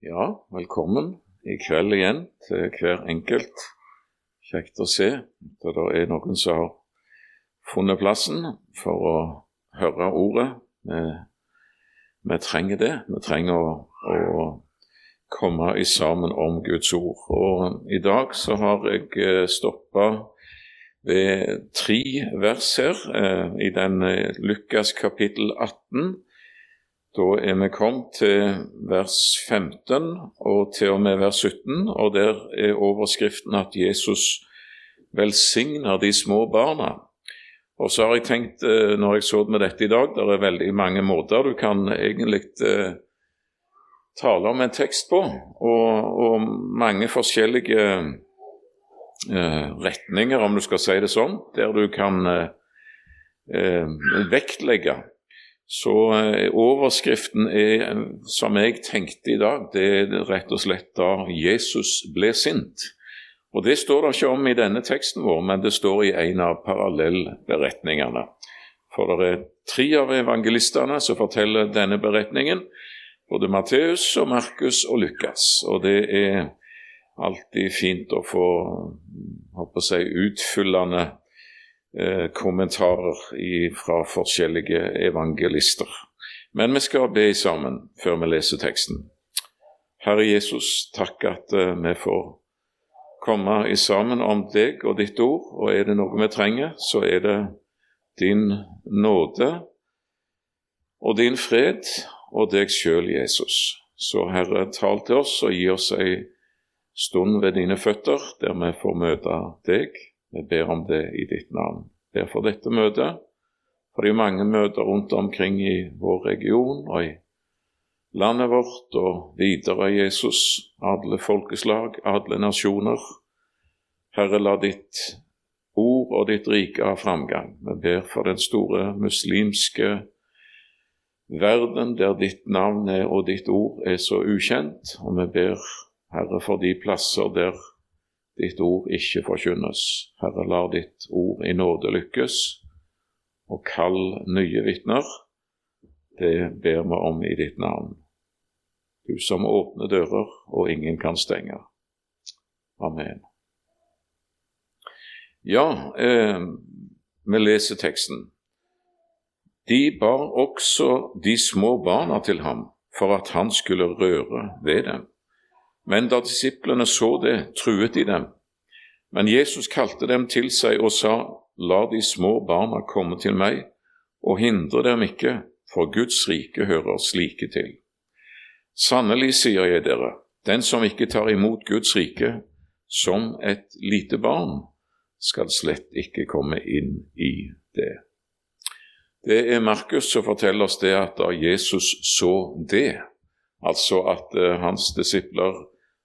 Ja, velkommen i kveld igjen til hver enkelt. Kjekt å se at det er noen som har funnet plassen for å høre ordet. Vi, vi trenger det. Vi trenger å, å komme i sammen om Guds ord. Og I dag så har jeg eh, stoppa ved tre vers her eh, i den eh, Lukas kapittel 18 da er vi kommet til vers 15 og til og med vers 17, og der er overskriften at Jesus velsigner de små barna. Og så har jeg tenkt, eh, når jeg så med dette i dag, det er veldig mange måter du kan egentlig eh, tale om en tekst på, og, og mange forskjellige eh, retninger, om du skal si det sånn, der du kan eh, eh vektlegge så eh, overskriften er, som jeg tenkte i dag, det er rett og slett da Jesus ble sint. Og Det står det ikke om i denne teksten vår, men det står i en av parallellberetningene. For det er tre av evangelistene som forteller denne beretningen. Både Matteus og Markus og Lukas. Og det er alltid fint å få håper jeg, utfyllende kommentarer fra forskjellige evangelister. Men vi skal be sammen før vi leser teksten. Herre Jesus, takk at uh, vi får komme sammen om deg og ditt ord, og er det noe vi trenger, så er det din nåde og din fred og deg sjøl, Jesus. Så Herre, tal til oss og gi oss ei stund ved dine føtter, der vi får møte deg vi ber om det i ditt navn. Ber for dette møtet, for de mange møter rundt omkring i vår region og i landet vårt og videre, Jesus, alle folkeslag, alle nasjoner. Herre, la ditt ord og ditt rike ha framgang. Vi ber for den store muslimske verden der ditt navn er og ditt ord er så ukjent, og vi ber, Herre, for de plasser der ditt ord ikke forkynnes. Herre, lar ditt ord i nåde lykkes, og kall nye vitner. Det ber vi om i ditt navn. Du som åpner dører og ingen kan stenge. Amen. Ja, eh, vi leser teksten. De bar også de små barna til ham for at han skulle røre ved dem. Men da disiplene så det, truet de dem. Men Jesus kalte dem til seg og sa, La de små barna komme til meg, og hindre dem ikke, for Guds rike hører slike til. Sannelig sier jeg dere, den som ikke tar imot Guds rike som et lite barn, skal slett ikke komme inn i det. Det er Markus som forteller oss det at da Jesus så det, altså at uh, hans disipler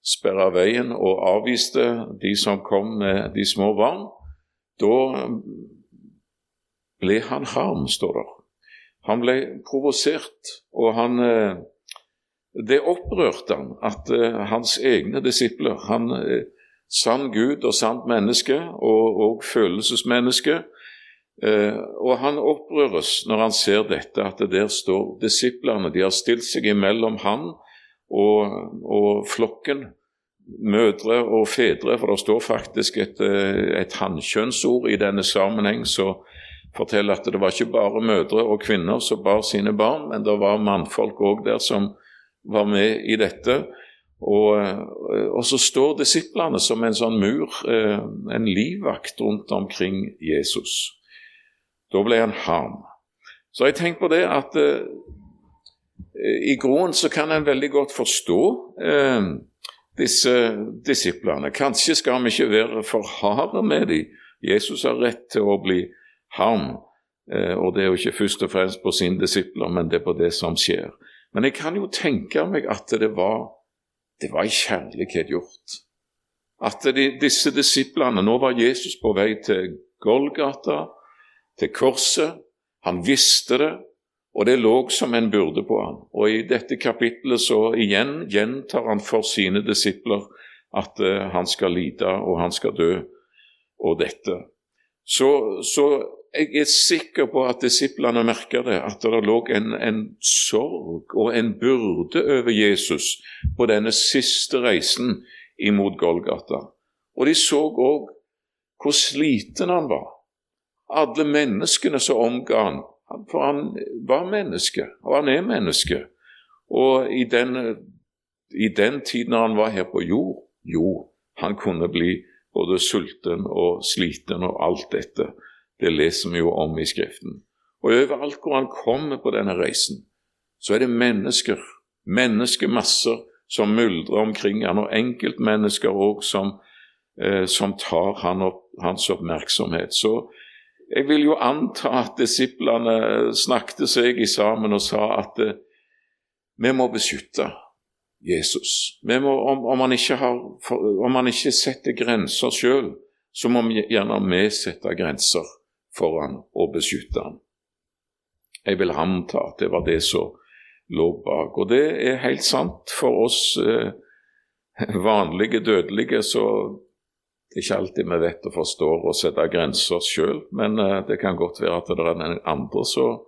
sperra veien og avviste de som kom med de små barn, da ble han harm, står det. Han ble provosert, og han eh, Det opprørte han at eh, hans egne disipler han, eh, Sann Gud og sant menneske og, og følelsesmenneske. og han opprøres når han ser dette, at det der står disiplene. De har stilt seg imellom han og, og flokken, mødre og fedre, for det står faktisk et, eh, et hannkjønnsord i denne sammenheng som forteller at det var ikke bare mødre og kvinner som bar sine barn, men det var mannfolk òg der som var med i dette. Og, eh, og, så står disiplene som en sånn mur, eh, en livvakt rundt omkring Jesus. Da ble han harm. Så jeg tenker på det at i grunnen så kan en veldig godt forstå eh, disse disiplene. Kanskje skal vi ikke være for harde med dem. Jesus har rett til å bli harm, eh, og det er jo ikke først og fremst på sine disipler, men det er på det som skjer. Men jeg kan jo tenke meg at det var, det var i kjærlighet gjort. At de, disse disiplene Nå var Jesus på vei til Golgata, til korset. Han visste det, og det lå som en byrde på han. Og i dette kapittelet så igjen gjentar han for sine disipler at uh, han skal lide og han skal dø, og dette. Så, så jeg er sikker på at disiplene merka det, at det lå en, en, sorg og en byrde over Jesus på denne siste reisen imot Golgata. Og de så òg hvor sliten han var. Alle menneskene som omga han, for han var menneske, og han er menneske. Og i den, i den tiden han var her på jord, jo, han kunne bli både sulten og sliten og alt dette. Det leser vi jo om i Skriften. Og overalt hvor han kommer på denne reisen, så er det mennesker, menneskemasser, som myldrer omkring han, og enkeltmennesker òg som, eh, som, tar han opp, hans oppmerksomhet. Så jeg vil jo anta at disiplene snakket seg sammen og sa at eh, vi må beskytte Jesus. Må, om, om, han har, om, han ikke setter grenser sjøl, så må vi gjerne vi sette grenser for han og beskytte han. Jeg vil anta at det var det som lå bak. Og det er helt sant for oss eh, vanlige dødelige, så det er ikke alltid vi vet og forstår å sette grenser sjøl, men eh, det kan godt være at det er den andre som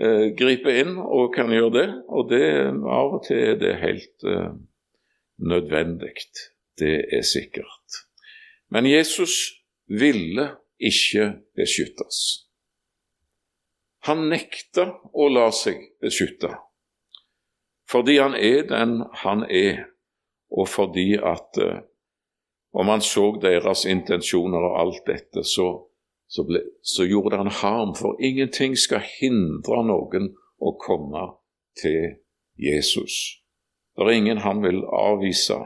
eh, griper inn og kan gjøre det. Og det av og til er det helt eh, nødvendig. Det er sikkert. Men Jesus ville ikke beskyttes. Han nekta å la seg beskytte, fordi han er den han er, og fordi at eh, om han så deres intensjoner og alt dette, så, så, ble, så gjorde han harm, for ingenting skal hindre noen å komme til Jesus. Det er ingen han vil avvise,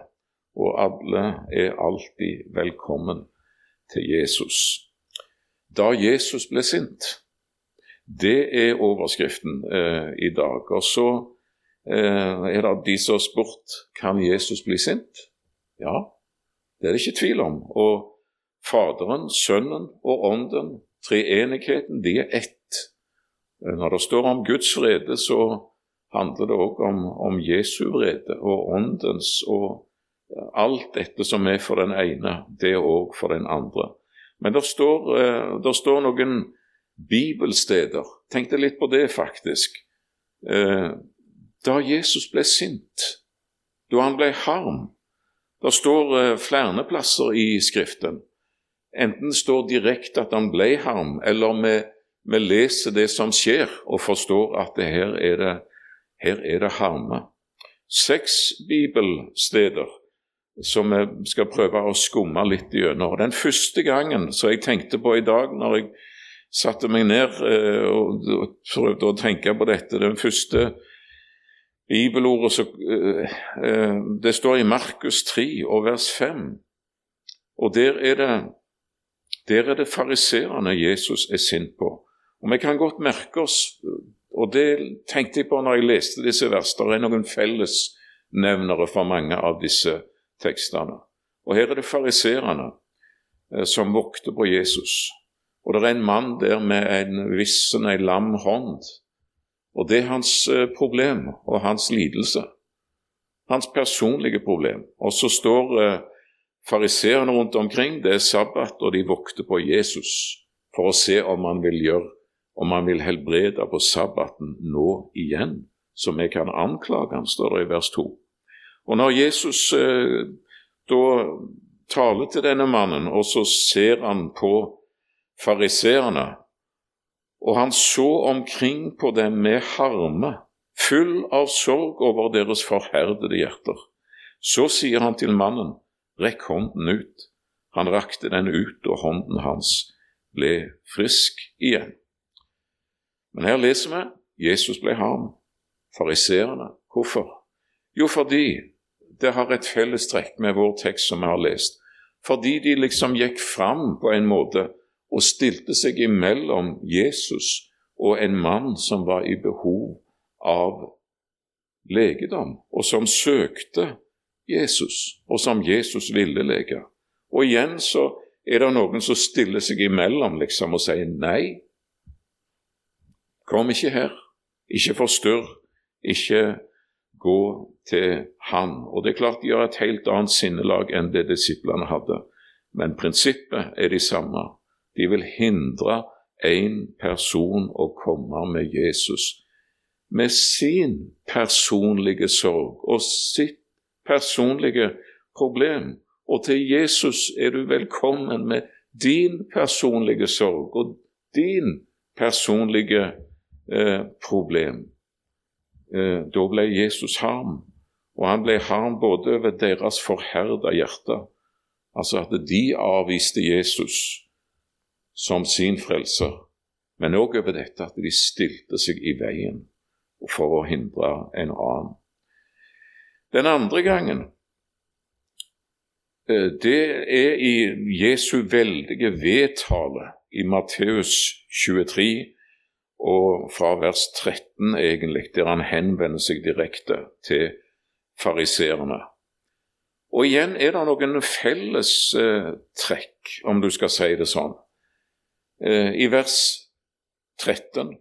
og alle er alltid velkommen til Jesus da Jesus ble sint. Det er overskriften eh, i dag. Og så eh, er det de som har spurt kan Jesus bli sint. Ja, det er det ikke tvil om. Og Faderen, Sønnen og Ånden, treenigheten, de er ett. Eh, når det står om Guds vrede, så handler det òg om, om Jesu vrede og Åndens og alt dette som er for den ene, det er òg for den andre. Men det står, uh, det står noen bibelsteder Tenk deg litt på det, faktisk. Uh, da Jesus ble sint, da han ble harm Det står uh, flere plasser i Skriften. Enten står direkte at han ble harm, eller vi, vi leser det som skjer, og forstår at det her er det, her er det harme. Seks bibelsteder som vi skal prøve å skumme litt gjennom. Den første gangen som jeg tenkte på i dag, når jeg satte meg ned eh, og prøvde å tenke på dette Den første bibelordet så, eh, eh, Det står i Markus 3 og vers 5. Og der er det, der er det fariserene Jesus er sint på. Og Vi kan godt merke oss, og det tenkte jeg på når jeg leste disse versene, det er noen fellesnevnere for mange av disse tekstene. Og Her er det fariserene eh, som vokter på Jesus. Og det er en mann der med en vissen, ei lam hånd. Og det er hans eh, problem og hans lidelse. Hans personlige problem. Og så står eh, fariseerne rundt omkring, det er sabbat, og de vokter på Jesus for å se om han vil gjøre om han vil helbrede på sabbaten nå igjen, så vi kan anklage han, står det i vers 2. Og når Jesus eh, da taler til denne mannen, og så ser han på fariseerne, og han så omkring på dem med harme, full av sorg over deres forherdede hjerter. Så sier han til mannen, rekk hånden ut. Han rakte den ut, og hånden hans ble frisk igjen. Men her leser vi Jesus ble harm. Fariseerne. Hvorfor? Jo, fordi det har et fellestrekk med vår tekst som vi har lest. Fordi de liksom gikk fram på en måte og stilte seg imellom Jesus og en mann som var i behov av legedom, og som søkte Jesus, og som Jesus ville lege. Og igjen så er det noen som stiller seg imellom liksom og sier nei. Kom ikke her. Ikke forstyrr. Ikke gå til Han. Og det er klart de har et helt annet sinnelag enn det disiplene hadde, men prinsippet er de samme. De vil hindre én person å komme med Jesus, med sin personlige sorg og sitt personlige problem. Og til Jesus er du velkommen med din personlige sorg og din personlige eh, problem. Eh, da ble Jesus harm, og han ble harm både over deres forherda hjerte, altså at de avviste Jesus som sin frelser, men òg over dette at de stilte seg i veien for å hindre en annen. Den andre gangen eh, det er i Jesu veldige vedtale i Matteus 23 og fra vers 13, egentlig, der han henvender seg direkte til fariseerne. Og igjen er det noen felles eh, trekk, om du skal si det sånn. Eh, I vers 13,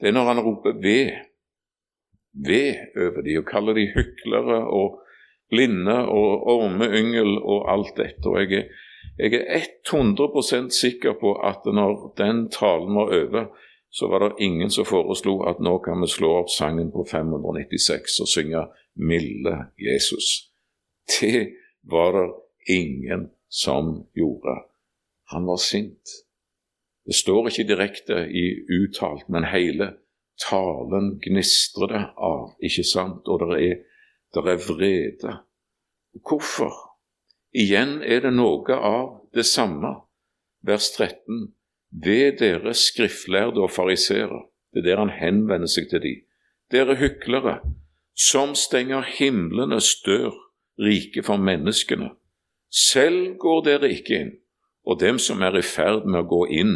det er når han roper 'ved', ved over de, og kaller de hyklere og blinde og ormeyngel og alt dette. Og jeg er, jeg er 100 sikker på at når den talen var over, så var det ingen som foreslo at nå kan vi slå opp sangen på 596 og synge 'Milde Jesus'. Det var det ingen som gjorde. Han var sint. Det står ikke direkte i uttalt, men hele talen gnistrer det av, ikke sant? Og det er, det er vrede. Hvorfor? Igjen er det noe av det samme. Vers 13. Ved dere skriftlærde og fariseere, det er der han henvender seg til de, dere hyklere, som stenger himlenes dør, rike for menneskene. Selv går dere ikke inn, og dem som er i ferd med å gå inn,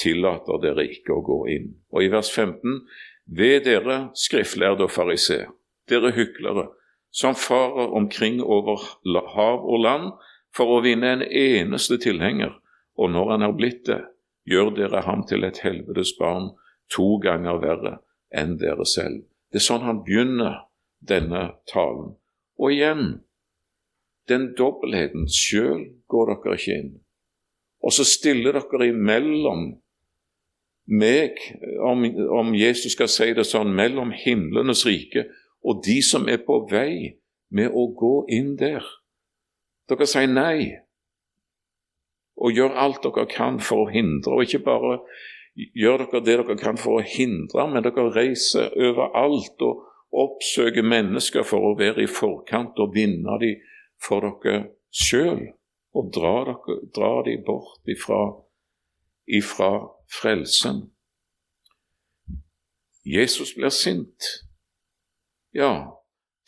tillater dere ikke å gå inn. Og i vers 15.: Ved dere skriftlærde og fariseer, dere hyklere, som farer omkring over hav og land for å vinne en eneste tilhenger, og når han er blitt det, gjør dere ham til et helvetes barn to ganger verre enn dere selv. Det er sånn han begynner denne talen. Og igjen, den dobbeltheten. Sjøl går dere ikke inn. Og så stiller dere imellom meg, om, om Jesus skal si det sånn, mellom himlenes rike og de som er på vei med å gå inn der. Dere sier nei og gjør alt dere kan for å hindre. Og ikke bare gjør dere det dere kan for å hindre, men dere reiser overalt og oppsøker mennesker for å være i forkant og vinne dem for dere sjøl. Og drar, dere, de bort ifra, ifra frelsen. Jesus blir sint. Ja,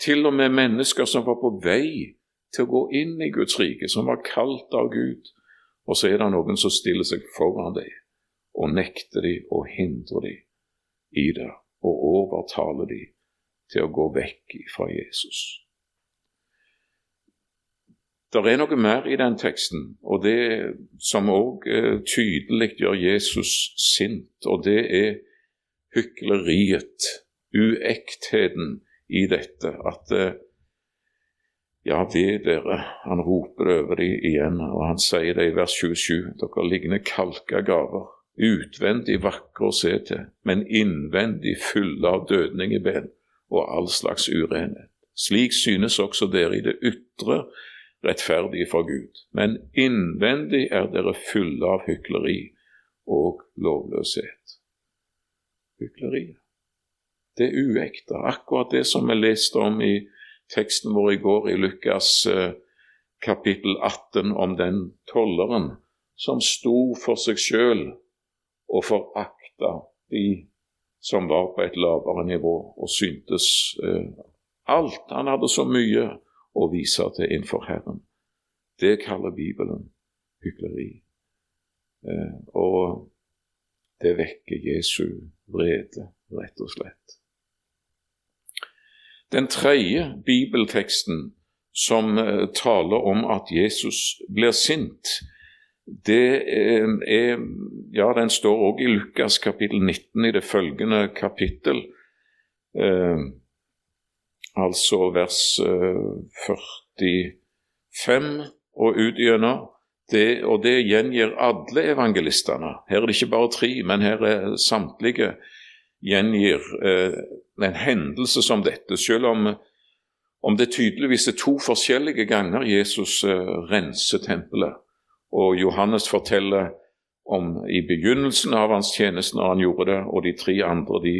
til og med mennesker som var på vei til å gå inn i Guds rike, som var kalt av Gud, og så er det noen som stiller seg foran dem og nekter dem og hindrer dem i det, og overtaler dem til å gå vekk fra Jesus. Det er noe mer i den teksten, og det som òg eh, tydelig gjør Jesus sint, og det er hykleriet, uektheten i dette. At eh, ja, det dere. Han roper over dem igjen, og han sier det i vers 27. Dere ligner kalka gaver, utvendig vakre å se til, men innvendig fulle av dødningeben og all slags urenhet. Slik synes også dere i det ytre rettferdige for Gud, men innvendig er dere fulle av hykleri og lovløshet. Hykleri. Det er uekte, akkurat det som vi leste om i teksten vår i går i Lukas eh, kapittel 18 om den tolleren som sto for seg sjøl og forakta de som var på et lavere nivå, og syntes eh, alt. Han hadde så mye å vise til innenfor Herren. Det kaller Bibelen hykleri. Eh, og det vekker Jesu vrede, rett og slett. Den tredje bibelteksten som uh, taler om at Jesus blir sint, det er, er Ja, den står også i Lukas kapittel 19 i det følgende kapittel. Uh, altså vers uh, eh, 45 og ut gjennom. Det, og det gjengir alle evangelistene. Her er det ikke bare tre, men her er samtlige gjengir eh, en hendelse som dette, selv om, om det tydeligvis er to forskjellige ganger Jesus eh, renser tempelet. Og Johannes forteller om i begynnelsen av hans tjeneste når han gjorde det, og de tre andre de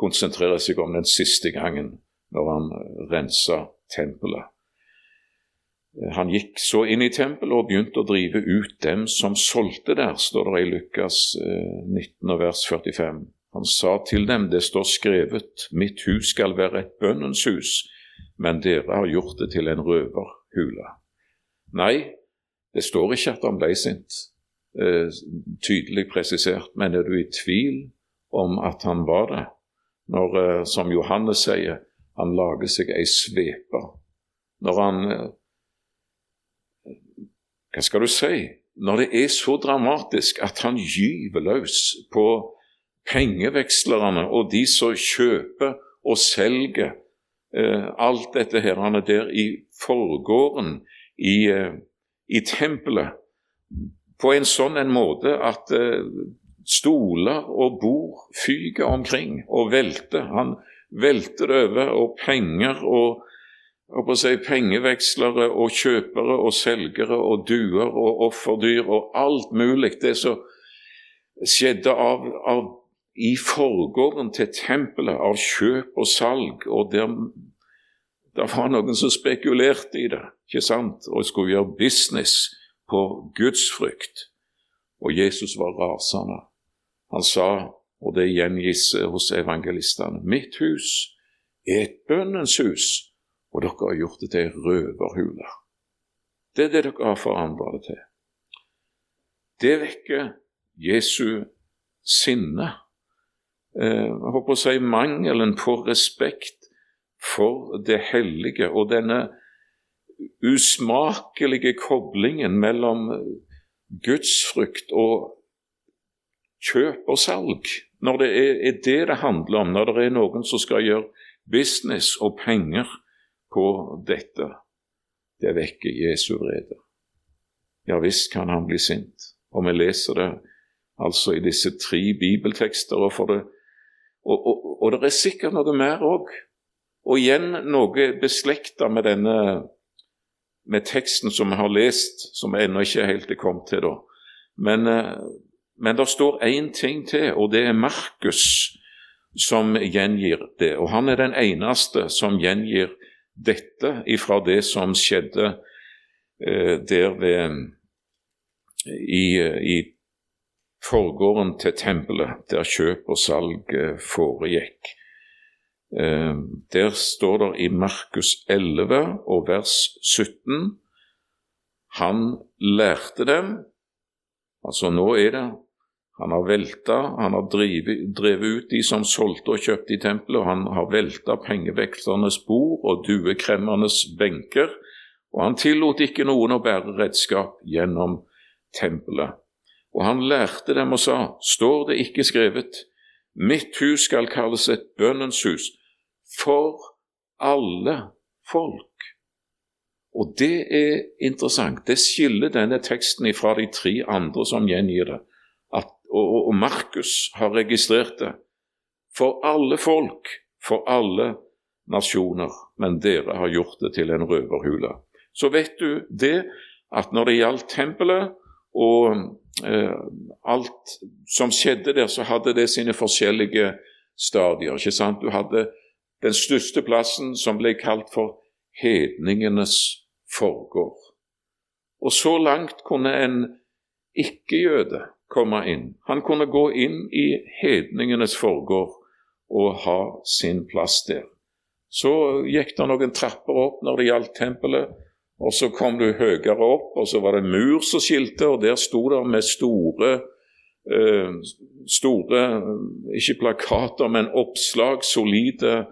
konsentrerer seg om den siste gangen når han rensa tempelet. Han gikk så inn i tempelet og begynte å drive ut dem som solgte der, står det i Lukas 19 eh, vers 45. Han sa til dem, det står skrevet, mitt hus skal være et bønnens hus, men dere har gjort det til en røverhule. Nei, det står ikke at han ble sint, eh, tydelig presisert, men er du i tvil om at han var det, når, eh, som Johannes sier, han lager seg ei svepe, når han hva skal du si, når det er så dramatisk at han gyver løs på pengevekslerne og de som kjøper og selger eh, alt dette her han er der i forgården i, eh, i tempelet på en sånn en måte at eh, stoler og bord fyker omkring og velter. Han velter det over, og penger og og si pengevekslere og kjøpere og selgere og duer og offerdyr og alt mulig. Det som skjedde av, av, i forgården til tempelet, av kjøp og salg. og der, der var noen som spekulerte i det, ikke sant, og skulle gjøre business på gudsfrykt. Og Jesus var rasende. Han sa, og det gjengis hos evangelistene, mitt hus er et bønnens hus og dere har gjort det til ei røverhule. Det er det dere har forandra det til. Det vekker Jesu sinne. Jeg jeg håper å si mangelen på respekt for det hellige og denne usmakelige koblingen mellom gudsfrykt og kjøp og salg. Når det er, er det det handler om, når det er noen som skal gjøre business og penger på dette, det vekker Jesu vrede. Ja visst kan han bli sint. Og vi leser det altså i disse tre bibeltekster. Og, det, og, og, og det er sikkert noe mer òg. Og igjen noe beslekta med denne med teksten som vi har lest, som vi ennå ikke helt er kommet til. da. Men, eh, men det står én ting til, og det er Markus som gjengir det. Og han er den eneste som gjengir dette ifra det som skjedde eh, der ved i, i forgården til tempelet, der kjøp og salg eh, foregikk. Eh, der står det i Markus 11 og vers 17 Han lærte dem Altså, nå er det han har velta, han har drevet, drevet, ut de som solgte og kjøpte i tempelet, og han har velta pengevekternes bord og duekremmernes benker, og han tillot ikke noen å bære redskap gjennom tempelet. Og han lærte dem og sa, står det ikke skrevet, mitt hus skal kalles et bønnens hus for alle folk. Og det er interessant. Det skiller denne teksten fra de tre andre som gjengir det og, og Markus har registrert det. For alle folk, for alle nasjoner, men dere har gjort det til en røverhule. Så vet du det at når det gjaldt tempelet og eh, alt som skjedde der, så hadde det sine forskjellige stadier. ikke sant? Du hadde den største plassen som ble kalt for hedningenes forgård. Og så langt kunne en ikke-jøde komme inn. Han kunne gå inn i hedningenes forgård og ha sin plass der. Så gikk det noen trapper opp når det gjaldt tempelet, og så kom du høyere opp, og så var det mur som skilte, og der sto det med store eh, store, ikke plakater, men oppslag, solide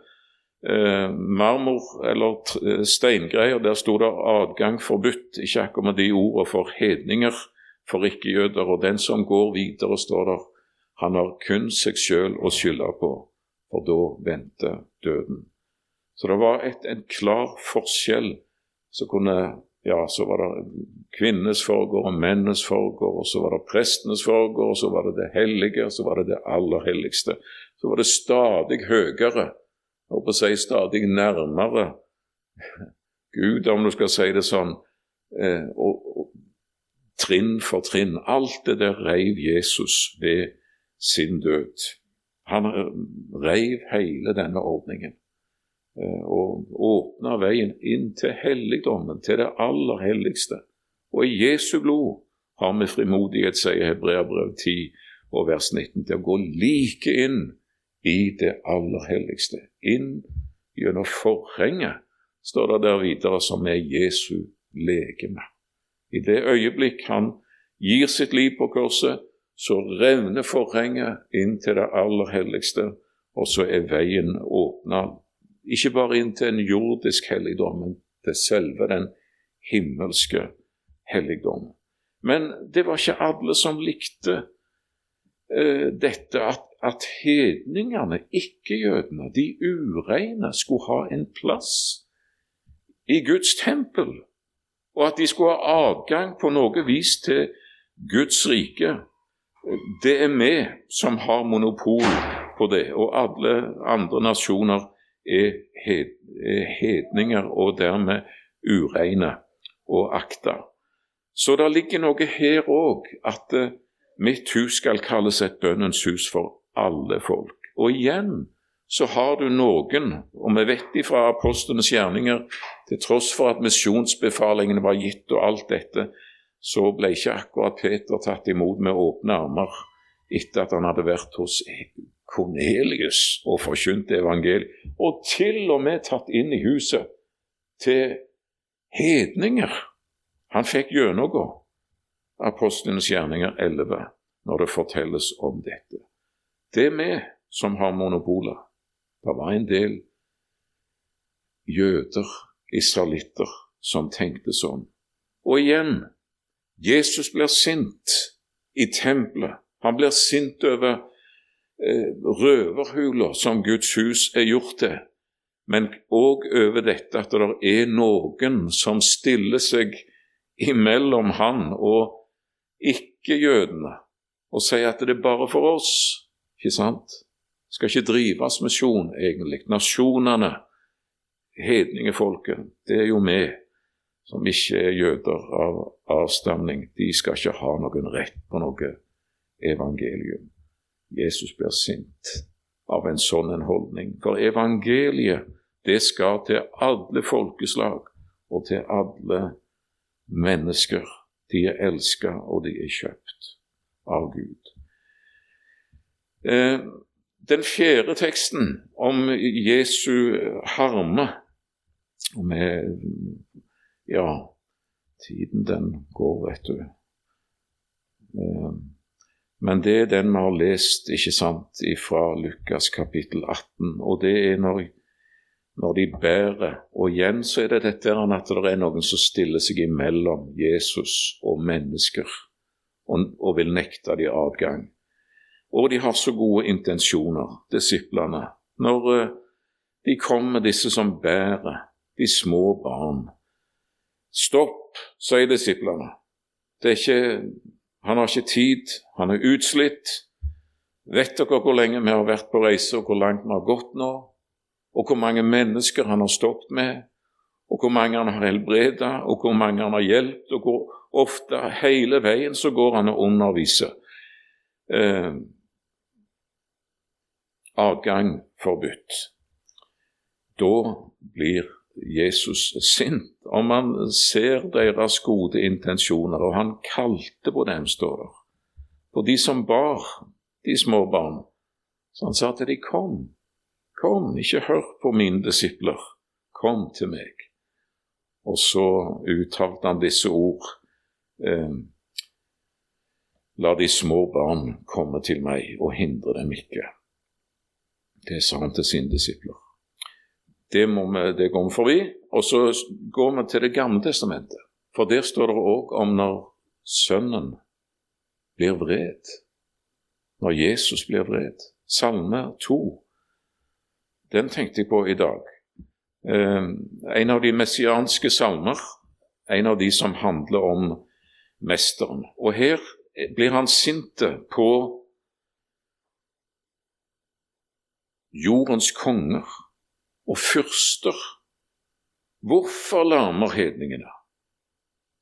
eh, marmor- eller steingreier. Der sto det 'adgang forbudt', ikke akkurat de ordene for hedninger for ikke-jøder, og den som går videre, står der, han har kun seg sjøl å skylde på, for da venter døden. Så det var et, en klar forskjell som kunne ja, så var det kvinnenes forgård og mennenes forgård, og så var det prestenes forgård, og så var det det hellige, og så var det det aller helligste. Så var det stadig høyere, og på å si stadig nærmere Gud, om du skal si det sånn, eh, og, trinn for trinn. Alt det der reiv Jesus ved sin død. Han reiv hele denne ordningen. Eh, og åpna veien inn til helligdommen, til det aller helligste. Og i Jesu blod har vi frimodighet, sier Hebreabrev 10 og vers 19, til å gå like inn i det aller helligste. Inn gjennom forhenget, står det der videre, som er Jesu legeme. I det øyeblikk han gir sitt liv på korset, så revner forhenget inn til det aller helligste, og så er veien åpna ikke bare inn til en jordisk helligdom, men til selve den himmelske helligdom. Men det var ikke alle som likte uh, dette at, at hedningene, ikke-jødene, de ureine, skulle ha en plass i Guds tempel, og at de skulle ha adgang på noe vis til Guds rike. Det er vi som har monopol på det, og alle andre nasjoner er hedninger og dermed ureine og akta. Så det ligger noe her òg, at uh, mitt hus skal kalles et bønnens hus for alle folk. Og igjen så har du noen, og vi vet ifra apostlenes gjerninger, til tross for at misjonsbefalingene var gitt og alt dette, så ble ikke akkurat Peter tatt imot med åpne armer etter at han hadde vært hos Kornelius og forkynt evangeliet, og til og med tatt inn i huset til hedninger. Han fikk gjennomgå apostlenes gjerninger 11 når det fortelles om dette. Det er vi som har monopoler. Det var en del jøder, israelitter, som tenkte sånn. Og igjen, Jesus blir sint i tempelet. Han blir sint over Eh, røverhuler som Guds hus er gjort til, men òg over dette at det er noen som stiller seg imellom han og ikke-jødene og sier at det er bare for oss. Ikke sant? Skal ikke drives misjon, egentlig. Nasjonene, hedningefolket, det er jo vi som ikke er jøder av avstamning. De skal ikke ha noen rett på noe evangelium. Jesus blir sint av en sånn en holdning. For evangeliet, det skal til alle folkeslag og til alle mennesker. De er elska, og de er kjøpt av Gud. Eh, den fjerde teksten om Jesu harme med Ja, tiden den går, vet du. Eh, men det er den vi har lest ikke sant, fra Lukas kapittel 18, og det er når, når de bærer. Og igjen så er det dette at det er noen som stiller seg imellom Jesus og mennesker og, og vil nekte de adgang. Og de har så gode intensjoner, disiplene. Når uh, de kommer, disse som bærer, de små barn. Stopp, sier disiplene. Det er ikke han har ikke tid, han er utslitt. Vet dere hvor lenge vi har vært på reise, og hvor langt vi har gått nå? Og hvor mange mennesker han har stått med, og hvor mange han har helbreda, og hvor mange han har hjulpet, og hvor ofte hele veien så går han og underviser. Eh, adgang forbudt. Da blir Jesus sint, og man ser deres gode intensjoner, og han kalte på dem, står det, på de som bar de små barn. Så han sa til dem, kom, kom, ikke hør på mine disipler, kom til meg. Og så uttalte han disse ord, eh, la de små barn komme til meg, og hindre dem ikke. Det sa han til sine disipler. Det, vi, det går vi forbi. Og så går vi til Det gamle testamentet. For der står det òg om når Sønnen blir vred. Når Jesus blir vred. Salme 2. Den tenkte jeg på i dag. Eh, en av de messianske salmer, en av de som handler om mesteren. Og her blir han sinte på jordens konger og fyrster. Hvorfor larmer hedningene?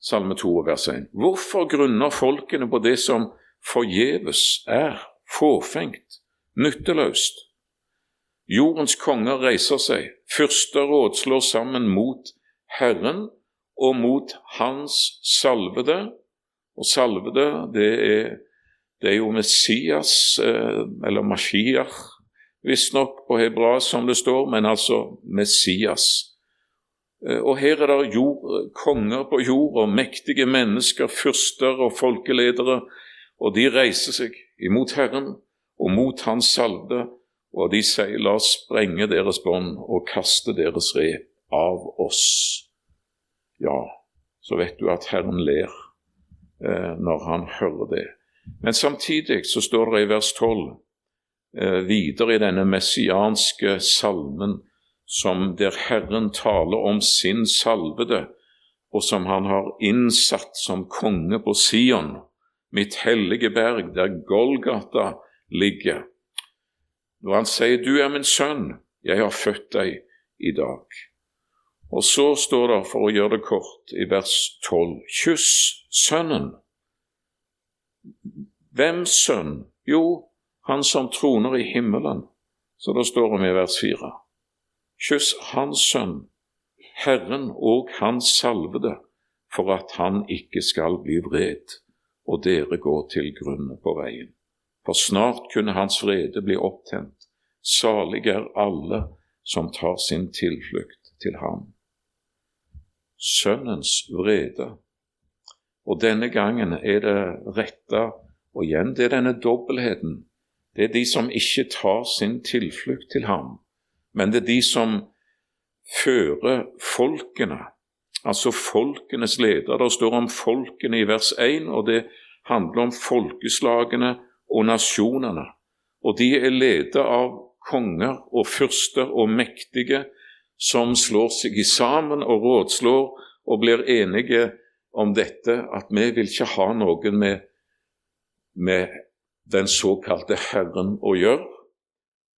Salme 2 vers 1. Hvorfor grunner folkene på det som forgjeves er, fåfengt, nytteløst? Jordens konger reiser seg, fyrster rådslår sammen mot Herren og mot Hans salvede. Og salvede, det er, det er jo Messias, eh, eller Mashiach, visstnok på hebraisk som det står, men altså Messias. Eh, og her er det jord, konger på jord og mektige mennesker, fyrster og folkeledere, og de reiser seg imot Herren og mot Hans salve, og de sier, la oss sprenge deres bånd og kaste deres rep av oss. Ja, så vet du at Herren ler eh, når han hører det. Men samtidig så står det i vers 12 eh, videre i denne messianske salmen som der Herren taler om sin salvede, og som han har innsatt som konge på Sion, mitt hellige berg, der Golgata ligger. Når han sier 'Du er min sønn, jeg har født deg i dag'. Og så står det, for å gjøre det kort, i vers 12, 'Kyss Sønnen'. Hvem sønn? Jo, han som troner i himmelen. Så da står vi i vers 4. Kyss Hans Sønn, Herren og Hans salvede, for at Han ikke skal bli vred, og dere gå til grunne på veien. For snart kunne Hans vrede bli opptent. Salig er alle som tar sin tilflukt til ham. Sønnens vrede. Og denne gangen er det retta, og igjen det er denne dobbeltheten. Det er de som ikke tar sin tilflukt til ham men det er de som fører folkene, altså folkenes leder. Det står om folkene i vers 1, og det handler om folkeslagene og nasjonene. Og de er ledet av konger og fyrster og mektige som slår seg sammen og rådslår og blir enige om dette, at vi vil ikke ha noen med, med den såkalte Herren å gjøre.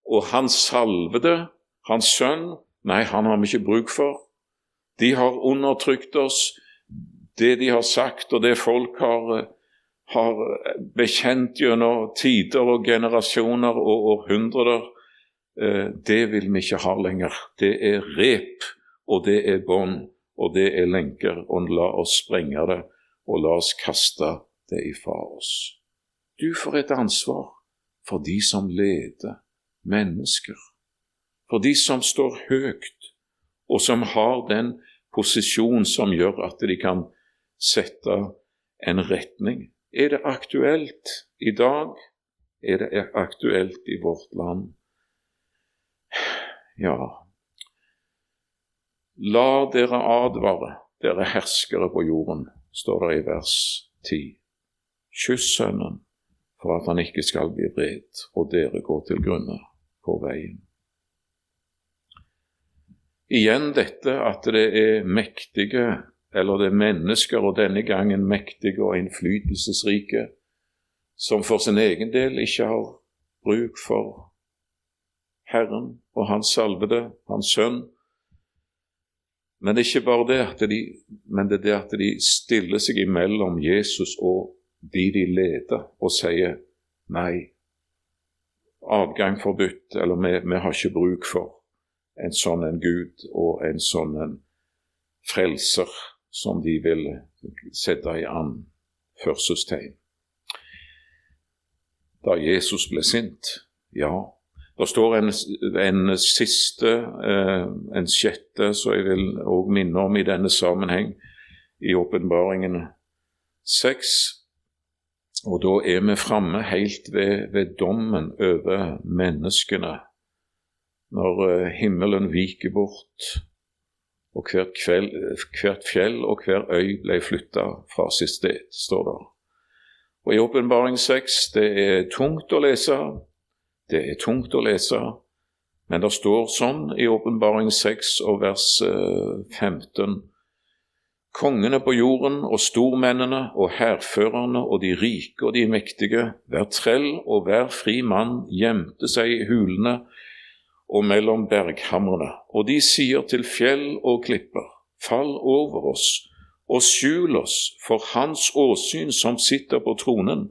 Og han salvede hans sønn, nei, han har vi ikke bruk for. De har undertrykt oss. Det de har sagt, og det folk har, eh, har bekjent gjennom tider og generasjoner og århundrer, eh, det vil vi ikke ha lenger. Det er rep, og det er bånd, og det er lenker. Og la oss sprenge det, og la oss kaste det ifra oss. Du får et ansvar for de som leder mennesker for de som står høyt, og som har den posisjon som gjør at de kan sette en retning. Er det aktuelt i dag? Er det aktuelt i vårt land? Ja, la dere advare, dere herskere på jorden, står det i vers 10. Kyss Sønnen for at han ikke skal bli vred, og dere går til grunne på veien. Igjen dette at det er mektige, eller det er mennesker, og denne gangen mektige og innflytelsesrike, som for sin egen del ikke har bruk for Herren og Hans salvede, Hans sønn. Men ikke bare det at de, men det er det at de stiller seg imellom Jesus og de de leder, og sier nei, adgang forbudt, eller vi, vi har ikke bruk for en sånn en Gud og en sånn en frelser som de vil sette i anførselstegn. Da Jesus ble sint, ja. Det står en, en siste, eh, en sjette, som jeg vil òg minne om i denne sammenheng, i åpenbaringen seks. Og da er vi framme helt ved, ved dommen over menneskene når eh, himmelen viker bort, og hvert, kveld, hvert fjell og hver øy ble flytta fra sitt sted, står det. Og I Åpenbaring 6 det er tungt å lese, det er tungt å lese, men det står sånn i Åpenbaring 6 og vers 15.: eh, Kongene på jorden og stormennene og hærførerne og de rike og de mektige, hver trell og hver fri mann gjemte seg i hulene og mellom berghamrene, og de sier til fjell og klipper, fall over oss og skjul oss for Hans åsyn som sitter på tronen,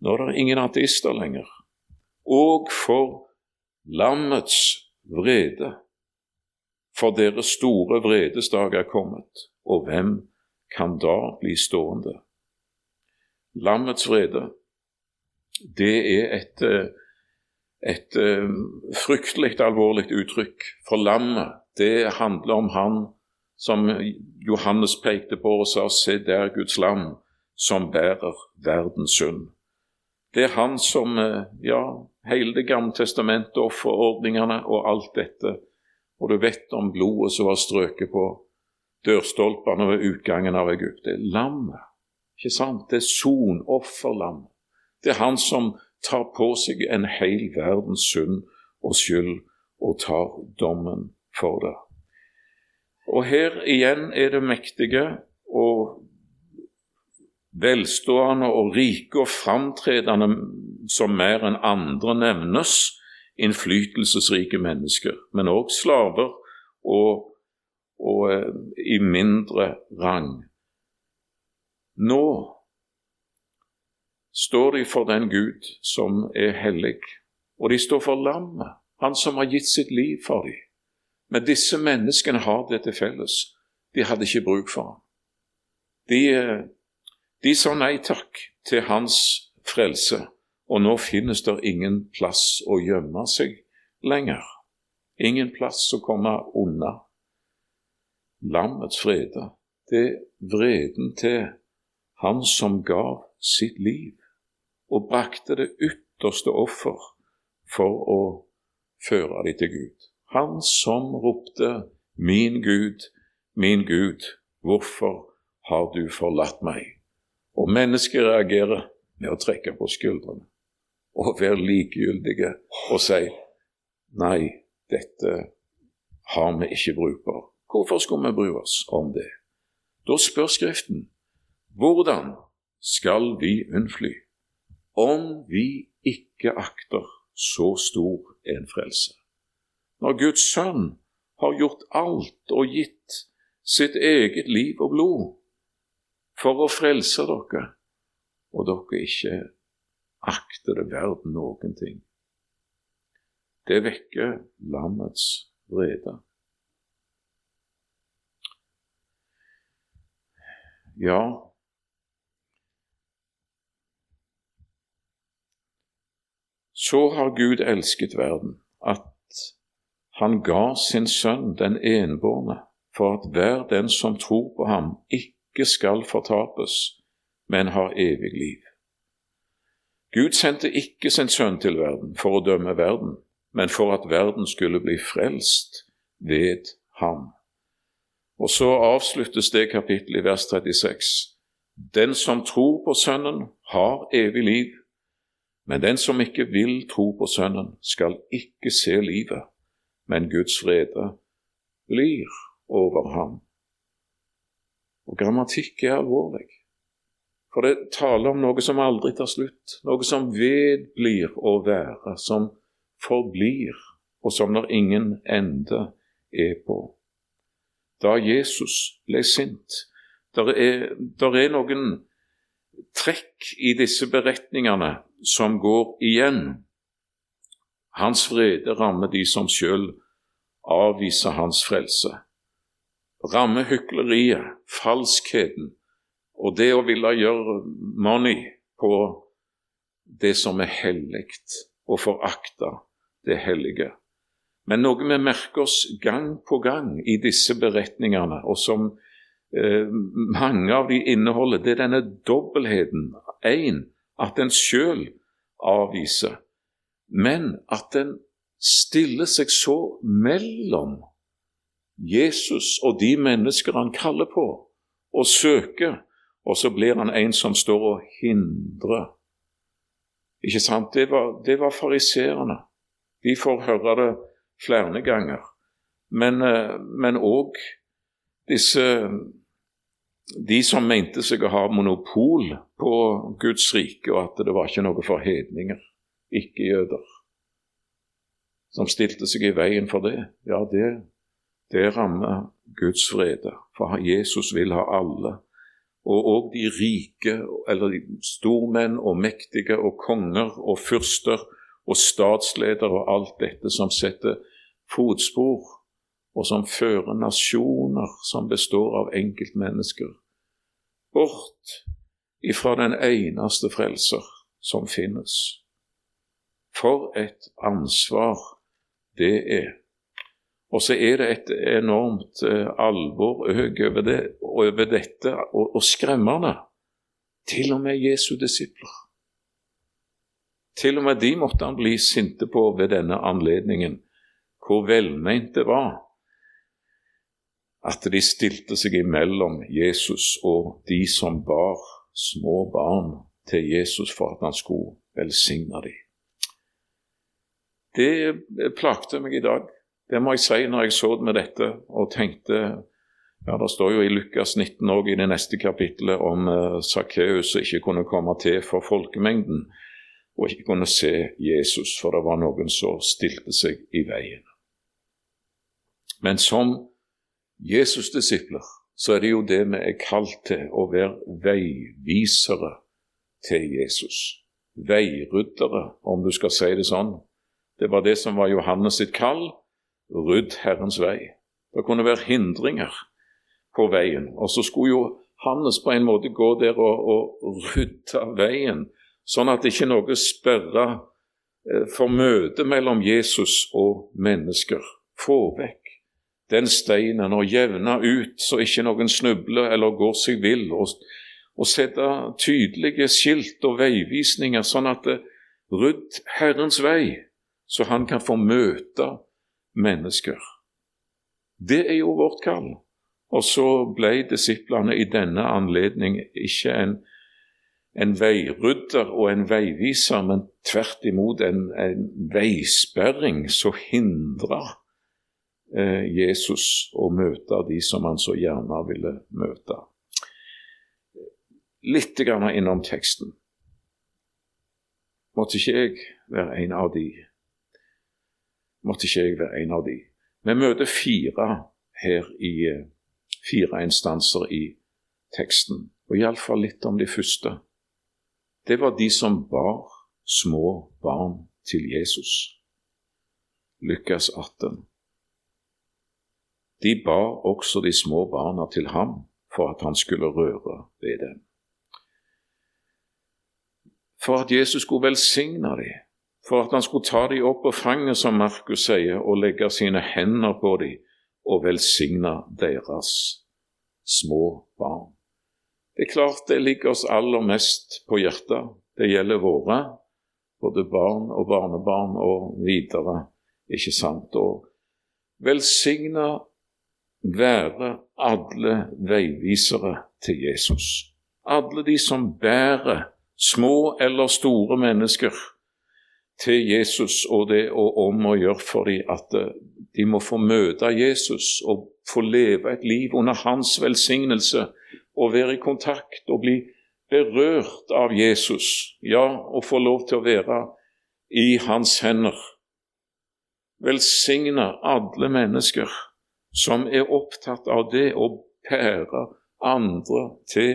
når det er ingen ateister lenger, og for lammets vrede, for deres store vredesdag er kommet og hvem kan da bli stående? Lammets vrede, det er et, et eh, fryktelig alvorlig uttrykk. For lammet, det handler om han som Johannes pekte på og sa se der Guds lam som bærer verdens synd. Det er han som eh, ja, hele Det gamle testamentet, offerordningene og alt dette. Og du vet om blodet som var strøket på dørstolpene ved utgangen av Egypt. Det er lammet. Ikke sant? Det er sonofferlam. Det er han som tar på seg en hel verdens synd og skyld og tar dommen for det. Og her igjen er det mektige og velstående og rike og framtredende som mer enn andre nevnes, innflytelsesrike mennesker, men òg slaver og og eh, i mindre rang. Nå står de for den Gud som er hellig, og de står for lammet, han som har gitt sitt liv for dem. Men disse menneskene har det til felles. De hadde ikke bruk for ham. De, eh, de sa nei takk til hans frelse, og nå finnes det ingen plass å gjemme seg lenger. Ingen plass å komme unna lammets vrede. Det er vreden til Han som gav sitt liv og brakte det ytterste offer for å føre dem til Gud. Han som ropte 'Min Gud, min Gud, hvorfor har du forlatt meg?' Og mennesket reagerer med å trekke på skuldrene og være likegyldige og si 'Nei, dette har vi ikke bruk for'. Hvorfor skulle vi bry oss om det? Da spør Skriften hvordan skal vi unnfly om vi ikke akter så stor en frelse? Når Guds sønn har gjort alt og gitt sitt eget liv og blod for å frelse dere, og dere ikke akter det verden noen ting. Det vekker lammets vrede. Ja, så har Gud elsket verden, at han ga sin sønn, den enbårne, for at hver den som tror på ham, ikke skal fortapes, men har evig liv. Gud sendte ikke sin sønn til verden for å dømme verden, men for at verden skulle bli frelst ved ham. Og så avsluttes det kapittelet i vers 36. Den som tror på Sønnen, har evig liv, men den som ikke vil tro på Sønnen, skal ikke se livet, men Guds vrede blir over ham. Og grammatikk er alvorlig, for det taler om noe som aldri tar slutt, noe som vedblir å være, som forblir, og som når ingen ende er på da Jesus ble sint. Der er, der er noen trekk i disse beretningene som går igjen. Hans vrede rammer de som sjøl avviser hans frelse. Rammer hykleriet, falskheten og det å ville gjøre money på det som er hellig, og forakte det hellige. Men noe vi merker oss gang på gang i disse beretningene, og som eh, mange av de inneholder, det er denne dobbeltheten. Én, at en sjøl avviser, men at en stiller seg så mellom Jesus og de mennesker han kaller på, og søker, og så blir han en som står og hindrer. Ikke sant? Det var, det var fariseerne. Vi får høre det flere ganger. Men òg eh, disse de som mente seg å ha monopol på Guds rike, og at det var ikke noe for hedninger, ikke-jøder, som stilte seg i veien for det, ja, det, det rammer Guds vrede. For Jesus vil ha alle. Og òg de rike, eller de stormenn og mektige og konger og fyrster og statsledere og alt dette som setter fotspor og som fører nasjoner som består av enkeltmennesker, bort ifra den eneste frelser som finnes. For et ansvar det er. Og så er det et enormt uh, alvor over, det, over dette, og, og skremmende. Til og med Jesu disipler. Til og med de måtte han bli sinte på ved denne anledningen, hvor velment det var at de stilte seg imellom Jesus og de som bar små barn til Jesus for at han skulle velsigne dem. Det plagte meg i dag. Det må jeg si når jeg så med dette og tenkte ja, Det står jo i Lukas 19 òg, i det neste kapittelet om uh, Sakkeus som ikke kunne komme til for folkemengden og ikke kunne se Jesus, for det var noen som stilte seg i veien. Men som Jesus' disipler, så er det jo det vi er kalt til å være veivisere til Jesus. Veiryddere, om du skal si det sånn. Det var det som var Johannes sitt kall. Rydd Herrens vei. Det kunne være hindringer på veien. Og så skulle jo Hannes på en måte gå der og, og rydde veien, sånn at ikke noe sperra eh, for møtet mellom Jesus og mennesker. Få vekk den steinen og jevne ut så ikke noen snubler eller går seg vill, og, og sette tydelige skilt og veivisninger, sånn at det rydd Herrens vei, så han kan få møte mennesker. Det er jo vårt kall. Og så ble disiplene i denne anledning ikke en, en veirydder og en veiviser, men tvert imot en, en veisperring som hindrer Eh, Jesus å møte de som han så gjerne ville møte. Litt grann innom teksten. Måtte ikke jeg være en av de? Måtte ikke jeg være en av de? Vi møter fire her i eh, fire instanser i teksten, og iallfall litt om de første. Det var de som bar små barn til Jesus. Lukas 18. De bar også de små barna til ham for at han skulle røre ved dem. For at Jesus skulle velsigne dem, for at han skulle ta dem opp på fanget, som Markus sier, og legge sine hender på dem og velsigne deres små barn. Det er klart det ligger oss aller mest på hjertet. Det gjelder våre, både barn og barnebarn og videre, ikke sant? Og velsigne være alle veivisere til Jesus. Alle de som bærer små eller store mennesker til Jesus, og det og om å gjøre for dem at eh, de må få møte Jesus og få leve et liv under hans velsignelse og være i kontakt og bli berørt av Jesus, ja, og få lov til å være i hans hender. Velsigne alle mennesker som er opptatt av det å pære andre til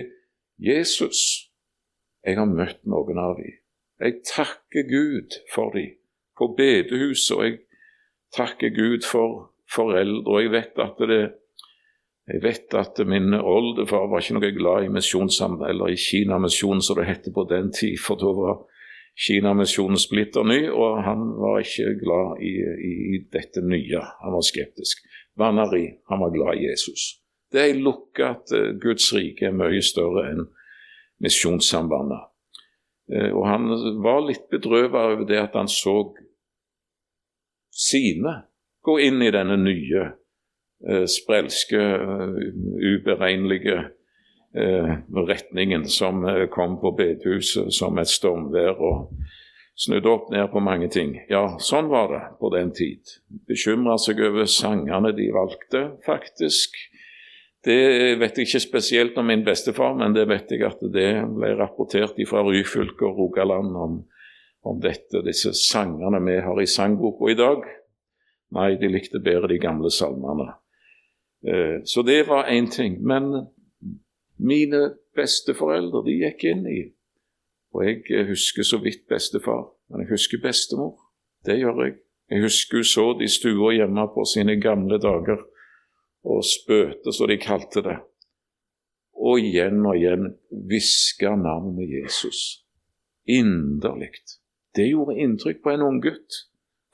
Jesus. Jeg har møtt noen av dem. Jeg takker Gud for dem på bedehuset, og jeg takker Gud for foreldre. Og jeg vet at det jeg vet at min oldefar var ikke noe glad i misjonssamfunn, eller i Kinamisjonen, som det het på den tid, for da var Kinamisjonen splitter ny, og han var ikke glad i, i, i dette nye. Han var skeptisk Vanari, Han var glad i Jesus. Det er lukka at uh, Guds rike er mye større enn misjonssambandet. Uh, og han var litt bedrøvet over det at han så sine gå inn i denne nye, uh, sprelske, uberegnelige retningen som kom på bedehuset som et stormvær. og snudde opp ned på mange ting. Ja, sånn var det på den tid. Bekymra seg over sangene de valgte, faktisk. Det vet jeg ikke spesielt om min bestefar, men det vet jeg at det ble rapportert fra Ryfylke og Rogaland om, om dette, disse sangene vi har i sangboka i dag. Nei, de likte bedre de gamle salmene. Eh, så det var én ting. Men mine besteforeldre de gikk inn i Og jeg husker så vidt bestefar, men jeg husker bestemor. Det gjør jeg. Jeg husker hun så de stua hjemme på sine gamle dager og spøte, som de kalte det. Og igjen og igjen hviska navnet Jesus. Inderlig. Det gjorde inntrykk på en ung gutt,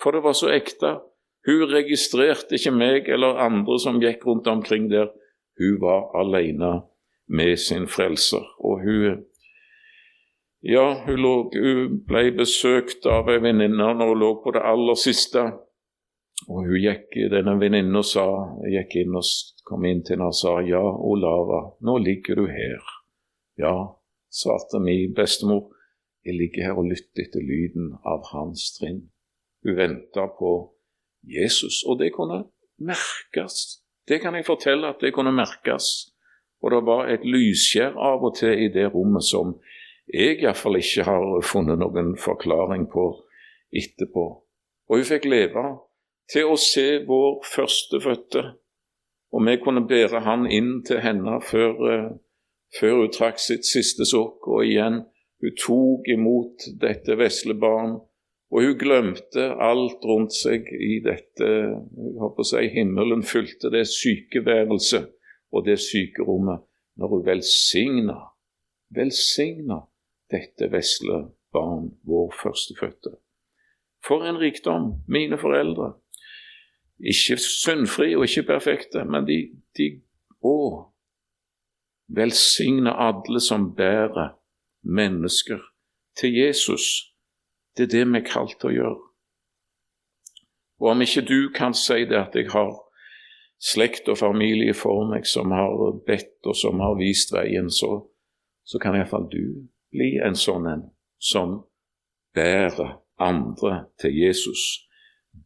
for det var så ekte. Hun registrerte ikke meg eller andre som gikk rundt omkring der. Hun var alene med sin frelser, og hun ja, hun, lå, hun ble besøkt av ei venninne når hun lå på det aller siste. Og hun gikk, denne venninna sa, gikk inn og kom inn til henne og sa ja, Olava, nå ligger du her. Ja, svarte min bestemor, jeg ligger her og lytter etter lyden av hans trinn. Hun venta på Jesus, og det kunne merkes. Det kan jeg fortelle at det kunne merkes. Og det var et lysskjær av og til i det rommet som jeg iallfall ikke har funnet noen forklaring på etterpå. Og hun fikk leve til å se vår førstefødte, og vi kunne bære han inn til henne før, uh, før hun trakk sitt siste sukk. Og igjen, hun tok imot dette vesle barn, og hun glemte alt rundt seg i dette jeg håper å si, Himmelen fylte det sykeværelset og det sykerommet når hun velsigna, velsigna dette vesle barn, vår førstefødte. For en rikdom! Mine foreldre. Ikke syndfrie og ikke perfekte, men de, de Å, velsigne alle som bærer mennesker til Jesus. Det er det vi er kalt til å gjøre. Og om ikke du kan si det at jeg har slekt og familie for meg som har bedt og som har vist veien, så, så kan iallfall du bli en sånn en som bærer andre til Jesus.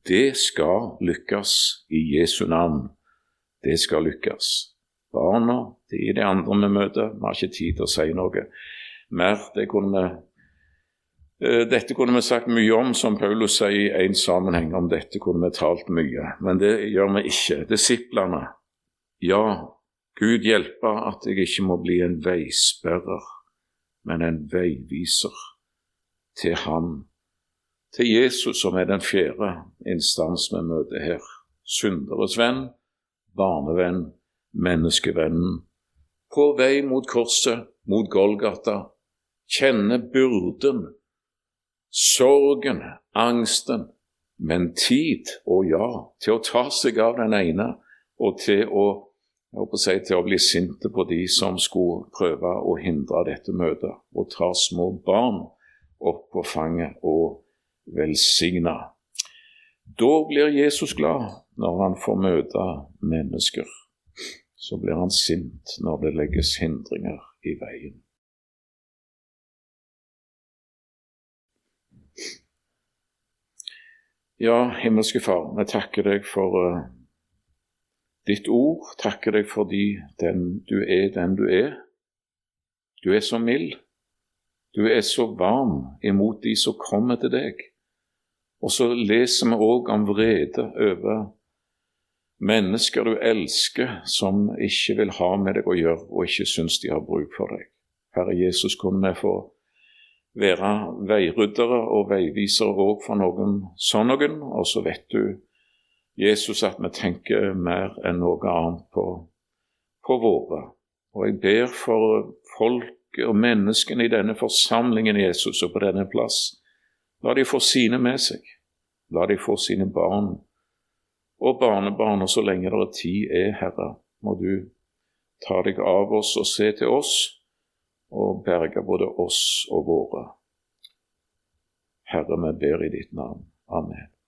Det skal lykkes i Jesu navn. Det skal lykkes. Barna de er de andre vi møter. Vi har ikke tid til å si noe mer. Det kunne vi eh, dette kunne vi sagt mye om, som Paulus sier i én sammenheng. Om dette kunne vi talt mye, men det gjør vi ikke. Disiplene. Ja, Gud hjelpe at jeg ikke må bli en veisperrer men en veiviser til Han, til Jesus, som er den fjerde instans vi møter her. Synderes venn, barnevenn, menneskevennen. På vei mot korset, mot Golgata, kjenne byrden, sorgen, angsten, men tid, og ja, til å ta seg av den ene og til å å si, til å bli sinte på de som skulle prøve å hindre dette møtet, og ta små barn opp på fanget og velsigne. Da blir Jesus glad når han får møte mennesker. Så blir han sint når det legges hindringer i veien. Ja, himmelske Far, vi takker deg for uh, ditt ord. Takker deg fordi den, du er den du er. Du er så mild. Du er så varm imot de som kommer til deg. Og så leser vi òg om vrede over mennesker du elsker, som ikke vil ha med deg å gjøre, og ikke syns de har bruk for deg. Herre Jesus, kunne vi få være veiryddere og veivisere òg for noen sånn noen, og så vet du Jesus at vi tenker mer enn noe annet på, på våre. Og jeg ber for folk og menneskene i denne forsamlingen Jesus og på denne plass. La de få sine med seg. La de få sine barn og barnebarn, og så lenge det er tid er, Herre, må du ta deg av oss og se til oss og berge både oss og våre. Herre, vi ber i ditt navn. Amen.